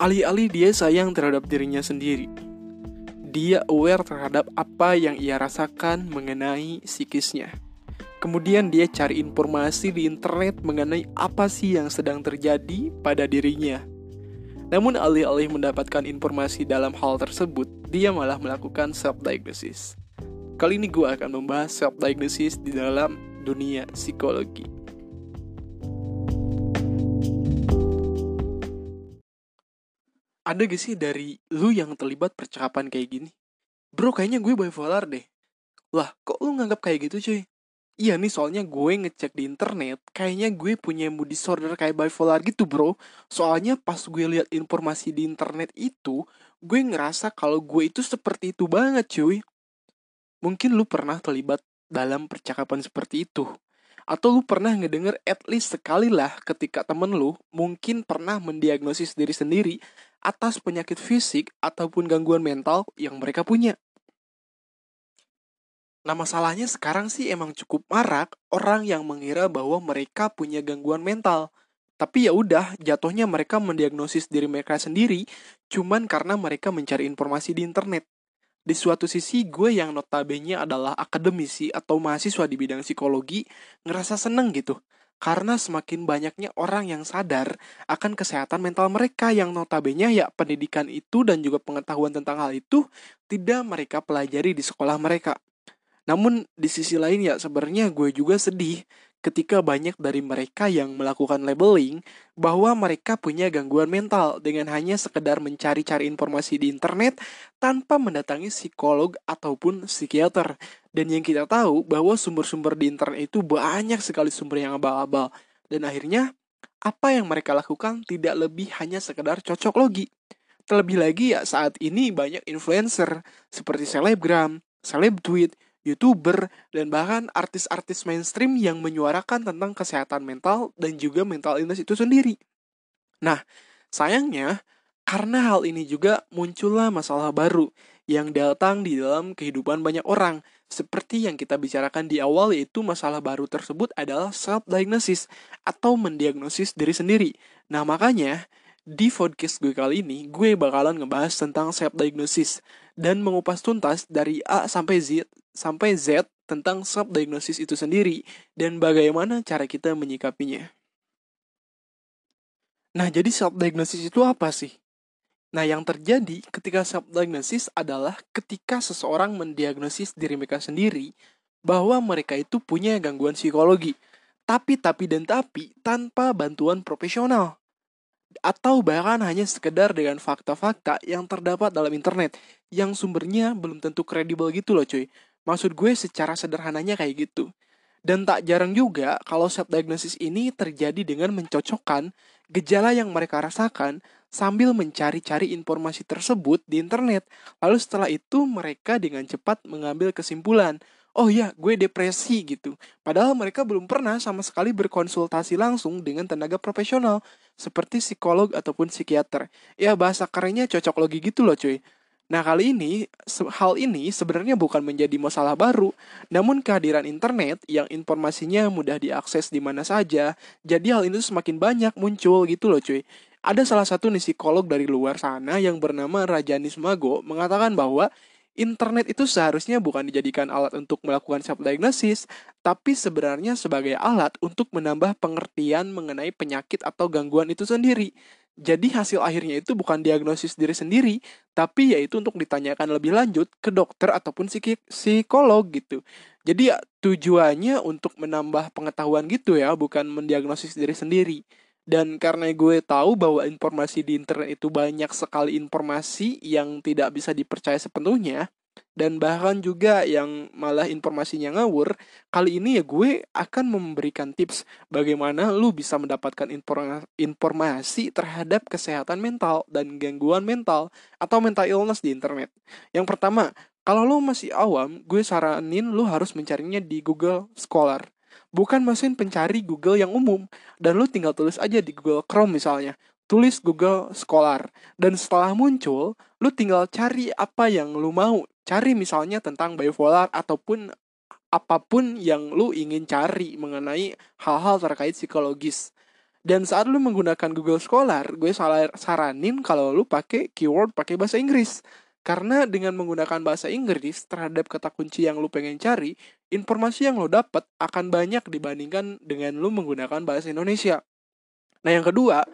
Alih-alih dia sayang terhadap dirinya sendiri, dia aware terhadap apa yang ia rasakan mengenai psikisnya. Kemudian dia cari informasi di internet mengenai apa sih yang sedang terjadi pada dirinya. Namun alih-alih mendapatkan informasi dalam hal tersebut, dia malah melakukan self-diagnosis. Kali ini gue akan membahas self-diagnosis di dalam dunia psikologi. Ada gak sih dari lu yang terlibat percakapan kayak gini? Bro, kayaknya gue bipolar deh. Lah, kok lu nganggap kayak gitu cuy? Iya nih, soalnya gue ngecek di internet, kayaknya gue punya mood disorder kayak bipolar gitu bro. Soalnya pas gue lihat informasi di internet itu, gue ngerasa kalau gue itu seperti itu banget cuy. Mungkin lu pernah terlibat dalam percakapan seperti itu. Atau lu pernah ngedenger at least sekali lah ketika temen lu mungkin pernah mendiagnosis diri sendiri atas penyakit fisik ataupun gangguan mental yang mereka punya. Nah masalahnya sekarang sih emang cukup marak orang yang mengira bahwa mereka punya gangguan mental. Tapi ya udah, jatuhnya mereka mendiagnosis diri mereka sendiri cuman karena mereka mencari informasi di internet di suatu sisi gue yang notabene adalah akademisi atau mahasiswa di bidang psikologi ngerasa seneng gitu karena semakin banyaknya orang yang sadar akan kesehatan mental mereka yang notabene ya pendidikan itu dan juga pengetahuan tentang hal itu tidak mereka pelajari di sekolah mereka. Namun di sisi lain ya sebenarnya gue juga sedih ketika banyak dari mereka yang melakukan labeling bahwa mereka punya gangguan mental dengan hanya sekedar mencari-cari informasi di internet tanpa mendatangi psikolog ataupun psikiater. Dan yang kita tahu bahwa sumber-sumber di internet itu banyak sekali sumber yang abal-abal. Dan akhirnya apa yang mereka lakukan tidak lebih hanya sekedar cocok logi. Terlebih lagi ya saat ini banyak influencer seperti selebgram, seleb tweet, youtuber, dan bahkan artis-artis mainstream yang menyuarakan tentang kesehatan mental dan juga mental illness itu sendiri. Nah, sayangnya karena hal ini juga muncullah masalah baru yang datang di dalam kehidupan banyak orang. Seperti yang kita bicarakan di awal yaitu masalah baru tersebut adalah self-diagnosis atau mendiagnosis diri sendiri. Nah makanya di podcast gue kali ini gue bakalan ngebahas tentang self-diagnosis dan mengupas tuntas dari A sampai Z sampai Z tentang self-diagnosis itu sendiri dan bagaimana cara kita menyikapinya. Nah, jadi self-diagnosis itu apa sih? Nah, yang terjadi ketika self-diagnosis adalah ketika seseorang mendiagnosis diri mereka sendiri bahwa mereka itu punya gangguan psikologi. Tapi, tapi, dan tapi tanpa bantuan profesional. Atau bahkan hanya sekedar dengan fakta-fakta yang terdapat dalam internet yang sumbernya belum tentu kredibel gitu loh cuy. Maksud gue secara sederhananya kayak gitu. Dan tak jarang juga kalau self diagnosis ini terjadi dengan mencocokkan gejala yang mereka rasakan sambil mencari-cari informasi tersebut di internet. Lalu setelah itu mereka dengan cepat mengambil kesimpulan, oh ya gue depresi gitu. Padahal mereka belum pernah sama sekali berkonsultasi langsung dengan tenaga profesional seperti psikolog ataupun psikiater. Ya bahasa kerennya cocok logi gitu loh cuy. Nah, kali ini hal ini sebenarnya bukan menjadi masalah baru, namun kehadiran internet yang informasinya mudah diakses di mana saja, jadi hal itu semakin banyak muncul gitu loh cuy. Ada salah satu nih psikolog dari luar sana yang bernama Rajani Sumago mengatakan bahwa internet itu seharusnya bukan dijadikan alat untuk melakukan self diagnosis, tapi sebenarnya sebagai alat untuk menambah pengertian mengenai penyakit atau gangguan itu sendiri. Jadi hasil akhirnya itu bukan diagnosis diri sendiri, tapi yaitu untuk ditanyakan lebih lanjut ke dokter ataupun psikolog gitu. Jadi ya, tujuannya untuk menambah pengetahuan gitu ya, bukan mendiagnosis diri sendiri. Dan karena gue tahu bahwa informasi di internet itu banyak sekali informasi yang tidak bisa dipercaya sepenuhnya, dan bahkan juga yang malah informasinya ngawur, kali ini ya gue akan memberikan tips bagaimana lu bisa mendapatkan informasi terhadap kesehatan mental dan gangguan mental atau mental illness di internet. Yang pertama, kalau lu masih awam, gue saranin lu harus mencarinya di Google Scholar. Bukan mesin pencari Google yang umum, dan lu tinggal tulis aja di Google Chrome misalnya. Tulis Google Scholar. Dan setelah muncul lu tinggal cari apa yang lu mau. Cari misalnya tentang bipolar ataupun apa pun yang lu ingin cari mengenai hal-hal terkait psikologis. Dan saat lu menggunakan Google Scholar, gue saranin kalau lu pakai keyword pakai bahasa Inggris. Karena dengan menggunakan bahasa Inggris terhadap kata kunci yang lu pengen cari, informasi yang lo dapat akan banyak dibandingkan dengan lu menggunakan bahasa Indonesia. Nah yang kedua,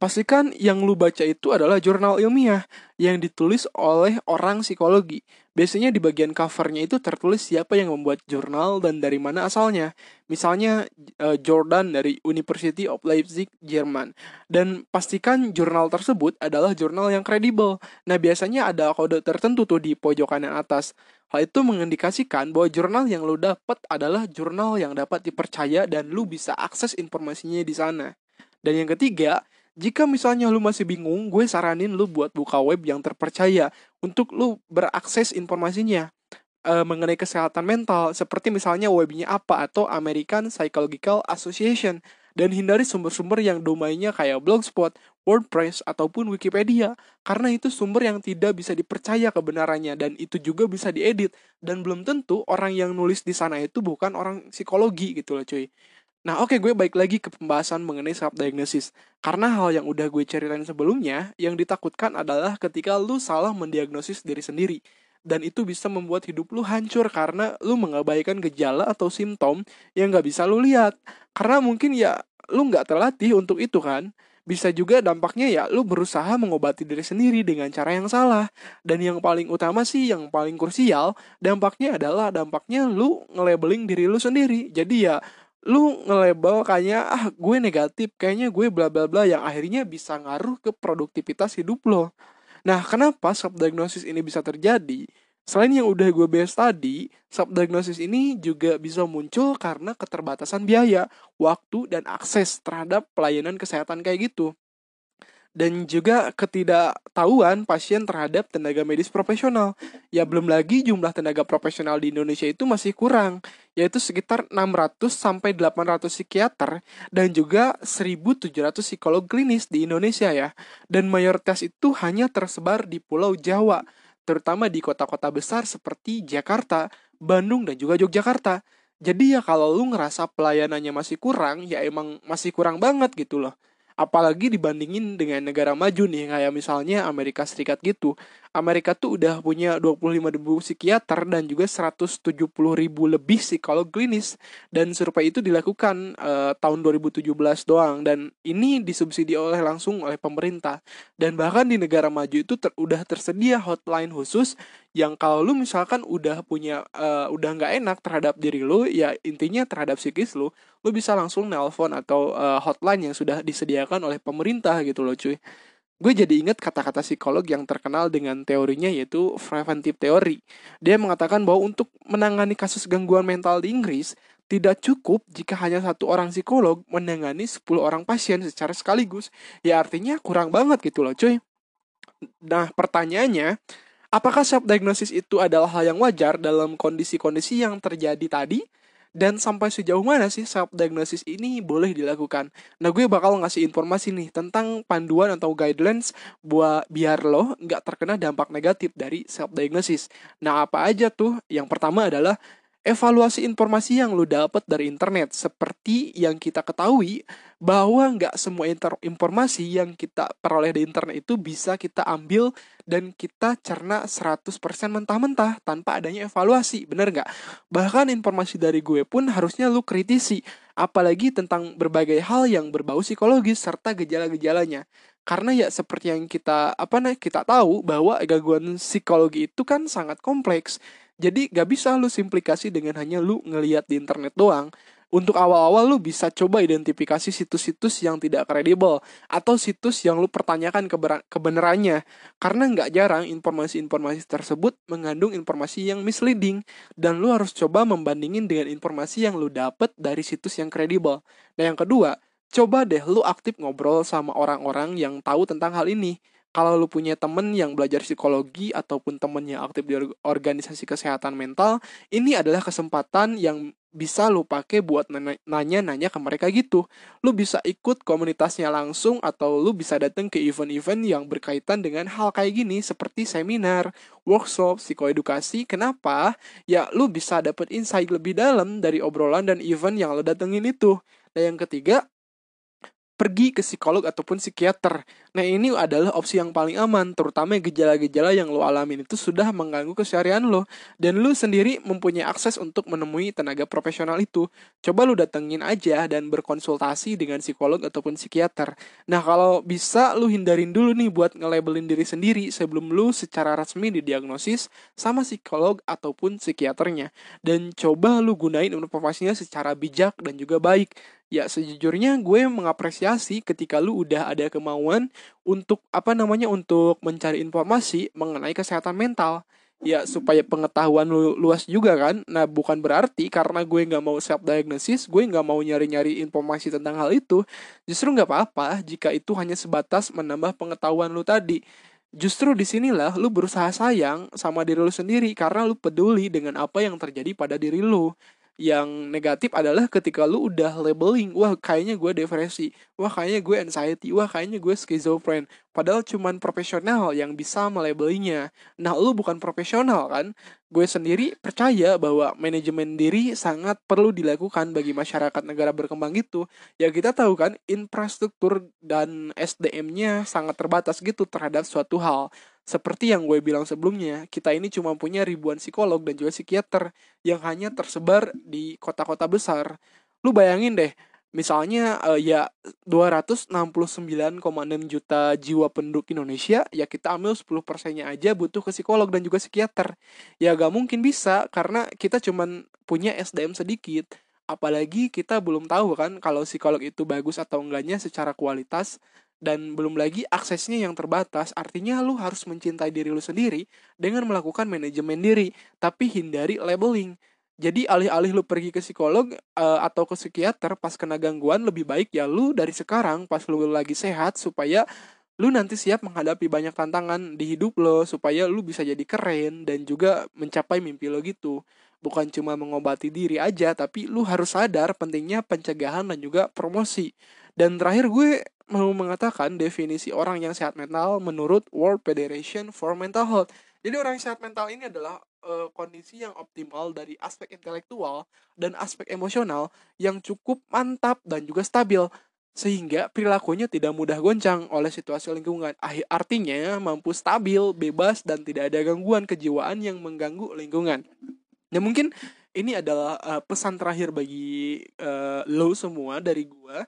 pastikan yang lu baca itu adalah jurnal ilmiah yang ditulis oleh orang psikologi. Biasanya di bagian covernya itu tertulis siapa yang membuat jurnal dan dari mana asalnya. Misalnya uh, Jordan dari University of Leipzig, Jerman. Dan pastikan jurnal tersebut adalah jurnal yang kredibel. Nah biasanya ada kode tertentu tuh di pojok kanan atas. Hal itu mengindikasikan bahwa jurnal yang lu dapat adalah jurnal yang dapat dipercaya dan lu bisa akses informasinya di sana. Dan yang ketiga, jika misalnya lu masih bingung, gue saranin lu buat buka web yang terpercaya untuk lu berakses informasinya e, mengenai kesehatan mental, seperti misalnya webnya apa atau American Psychological Association dan hindari sumber-sumber yang domainnya kayak Blogspot, WordPress, ataupun Wikipedia karena itu sumber yang tidak bisa dipercaya kebenarannya dan itu juga bisa diedit dan belum tentu orang yang nulis di sana itu bukan orang psikologi gitu loh cuy. Nah oke okay, gue balik lagi ke pembahasan mengenai self diagnosis Karena hal yang udah gue ceritain sebelumnya Yang ditakutkan adalah ketika lu salah mendiagnosis diri sendiri Dan itu bisa membuat hidup lu hancur karena lu mengabaikan gejala atau simptom yang gak bisa lu lihat Karena mungkin ya lu gak terlatih untuk itu kan bisa juga dampaknya ya lu berusaha mengobati diri sendiri dengan cara yang salah. Dan yang paling utama sih, yang paling krusial, dampaknya adalah dampaknya lu nge-labeling diri lu sendiri. Jadi ya lu nge-label kayaknya ah gue negatif kayaknya gue bla bla bla yang akhirnya bisa ngaruh ke produktivitas hidup lo. Nah kenapa self diagnosis ini bisa terjadi? Selain yang udah gue bahas tadi self diagnosis ini juga bisa muncul karena keterbatasan biaya waktu dan akses terhadap pelayanan kesehatan kayak gitu dan juga ketidaktahuan pasien terhadap tenaga medis profesional. Ya belum lagi jumlah tenaga profesional di Indonesia itu masih kurang, yaitu sekitar 600 sampai 800 psikiater dan juga 1700 psikolog klinis di Indonesia ya. Dan mayoritas itu hanya tersebar di Pulau Jawa, terutama di kota-kota besar seperti Jakarta, Bandung dan juga Yogyakarta. Jadi ya kalau lu ngerasa pelayanannya masih kurang, ya emang masih kurang banget gitu loh apalagi dibandingin dengan negara maju nih kayak misalnya Amerika Serikat gitu Amerika tuh udah punya 25 ribu psikiater dan juga 170 ribu lebih psikolog klinis. Dan survei itu dilakukan uh, tahun 2017 doang. Dan ini disubsidi oleh langsung oleh pemerintah. Dan bahkan di negara maju itu ter udah tersedia hotline khusus yang kalau lu misalkan udah punya uh, udah nggak enak terhadap diri lu ya intinya terhadap psikis lu lu bisa langsung nelpon atau uh, hotline yang sudah disediakan oleh pemerintah gitu loh cuy gue jadi ingat kata-kata psikolog yang terkenal dengan teorinya yaitu preventive theory. Dia mengatakan bahwa untuk menangani kasus gangguan mental di Inggris, tidak cukup jika hanya satu orang psikolog menangani 10 orang pasien secara sekaligus. Ya artinya kurang banget gitu loh cuy. Nah pertanyaannya, apakah self diagnosis itu adalah hal yang wajar dalam kondisi-kondisi yang terjadi tadi? Dan sampai sejauh mana sih self diagnosis ini boleh dilakukan. Nah gue bakal ngasih informasi nih tentang panduan atau guidelines buat biar lo nggak terkena dampak negatif dari self diagnosis. Nah apa aja tuh? Yang pertama adalah evaluasi informasi yang lo dapat dari internet seperti yang kita ketahui bahwa nggak semua informasi yang kita peroleh di internet itu bisa kita ambil dan kita cerna 100% mentah-mentah tanpa adanya evaluasi, bener nggak? Bahkan informasi dari gue pun harusnya lu kritisi, apalagi tentang berbagai hal yang berbau psikologis serta gejala-gejalanya. Karena ya seperti yang kita apa nih kita tahu bahwa gangguan psikologi itu kan sangat kompleks jadi gak bisa lu simplikasi dengan hanya lu ngeliat di internet doang. Untuk awal-awal lu bisa coba identifikasi situs-situs yang tidak kredibel atau situs yang lu pertanyakan kebenarannya. Karena nggak jarang informasi-informasi tersebut mengandung informasi yang misleading dan lu harus coba membandingin dengan informasi yang lu dapet dari situs yang kredibel. Nah yang kedua, coba deh lu aktif ngobrol sama orang-orang yang tahu tentang hal ini kalau lu punya temen yang belajar psikologi ataupun temen yang aktif di organisasi kesehatan mental, ini adalah kesempatan yang bisa lu pakai buat nanya-nanya ke mereka gitu. Lu bisa ikut komunitasnya langsung atau lu bisa datang ke event-event yang berkaitan dengan hal kayak gini seperti seminar, workshop, psikoedukasi. Kenapa? Ya lu bisa dapet insight lebih dalam dari obrolan dan event yang lu datengin itu. Dan yang ketiga, pergi ke psikolog ataupun psikiater. Nah, ini adalah opsi yang paling aman, terutama gejala-gejala yang lo alamin itu sudah mengganggu keseharian lo dan lo sendiri mempunyai akses untuk menemui tenaga profesional itu. Coba lo datengin aja dan berkonsultasi dengan psikolog ataupun psikiater. Nah, kalau bisa lo hindarin dulu nih buat nge-labelin diri sendiri sebelum lo secara resmi didiagnosis sama psikolog ataupun psikiaternya. Dan coba lo gunain informasinya secara bijak dan juga baik ya sejujurnya gue mengapresiasi ketika lu udah ada kemauan untuk apa namanya untuk mencari informasi mengenai kesehatan mental. Ya supaya pengetahuan lu luas juga kan. Nah bukan berarti karena gue nggak mau self diagnosis gue nggak mau nyari nyari informasi tentang hal itu. Justru nggak apa-apa jika itu hanya sebatas menambah pengetahuan lu tadi. Justru di sinilah lu berusaha sayang sama diri lu sendiri karena lu peduli dengan apa yang terjadi pada diri lu yang negatif adalah ketika lu udah labeling wah kayaknya gue depresi wah kayaknya gue anxiety wah kayaknya gue schizophren padahal cuman profesional yang bisa melabelinya nah lu bukan profesional kan? Gue sendiri percaya bahwa manajemen diri sangat perlu dilakukan bagi masyarakat negara berkembang gitu. Ya kita tahu kan infrastruktur dan SDM-nya sangat terbatas gitu terhadap suatu hal seperti yang gue bilang sebelumnya, kita ini cuma punya ribuan psikolog dan juga psikiater yang hanya tersebar di kota-kota besar. Lu bayangin deh, misalnya uh, ya 269,6 juta jiwa penduduk Indonesia, ya kita ambil 10 persennya aja butuh ke psikolog dan juga psikiater. Ya gak mungkin bisa karena kita cuma punya SDM sedikit. Apalagi kita belum tahu kan kalau psikolog itu bagus atau enggaknya secara kualitas dan belum lagi aksesnya yang terbatas. Artinya lu harus mencintai diri lu sendiri dengan melakukan manajemen diri tapi hindari labeling. Jadi alih-alih lu pergi ke psikolog uh, atau ke psikiater pas kena gangguan lebih baik ya lu dari sekarang pas lu lagi sehat supaya lu nanti siap menghadapi banyak tantangan di hidup lo supaya lu bisa jadi keren dan juga mencapai mimpi lo gitu. Bukan cuma mengobati diri aja tapi lu harus sadar pentingnya pencegahan dan juga promosi dan terakhir gue mau mengatakan definisi orang yang sehat mental menurut World Federation for Mental Health. Jadi orang yang sehat mental ini adalah uh, kondisi yang optimal dari aspek intelektual dan aspek emosional yang cukup mantap dan juga stabil sehingga perilakunya tidak mudah goncang oleh situasi lingkungan. Artinya mampu stabil, bebas dan tidak ada gangguan kejiwaan yang mengganggu lingkungan. Ya mungkin ini adalah uh, pesan terakhir bagi uh, lo semua dari gua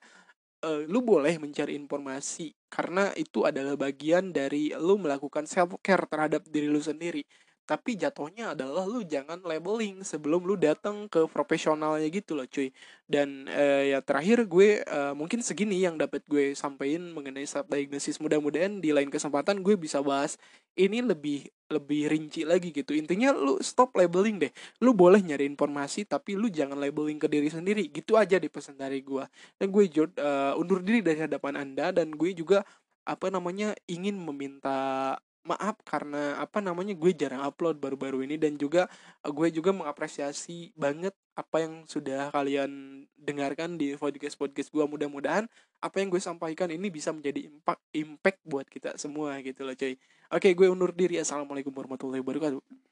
uh, lu boleh mencari informasi karena itu adalah bagian dari lu melakukan self care terhadap diri lu sendiri tapi jatuhnya adalah lu jangan labeling sebelum lu datang ke profesionalnya gitu loh cuy. Dan uh, ya terakhir gue uh, mungkin segini yang dapat gue sampaikan mengenai self diagnosis. Mudah-mudahan di lain kesempatan gue bisa bahas ini lebih lebih rinci lagi gitu. Intinya lu stop labeling deh. Lu boleh nyari informasi tapi lu jangan labeling ke diri sendiri. Gitu aja di pesan dari gue. Dan gue uh, undur diri dari hadapan anda. Dan gue juga apa namanya ingin meminta maaf karena apa namanya gue jarang upload baru-baru ini dan juga eh, gue juga mengapresiasi banget apa yang sudah kalian dengarkan di podcast podcast gue mudah-mudahan apa yang gue sampaikan ini bisa menjadi impact impact buat kita semua gitu loh cuy. Oke gue undur diri. Assalamualaikum warahmatullahi wabarakatuh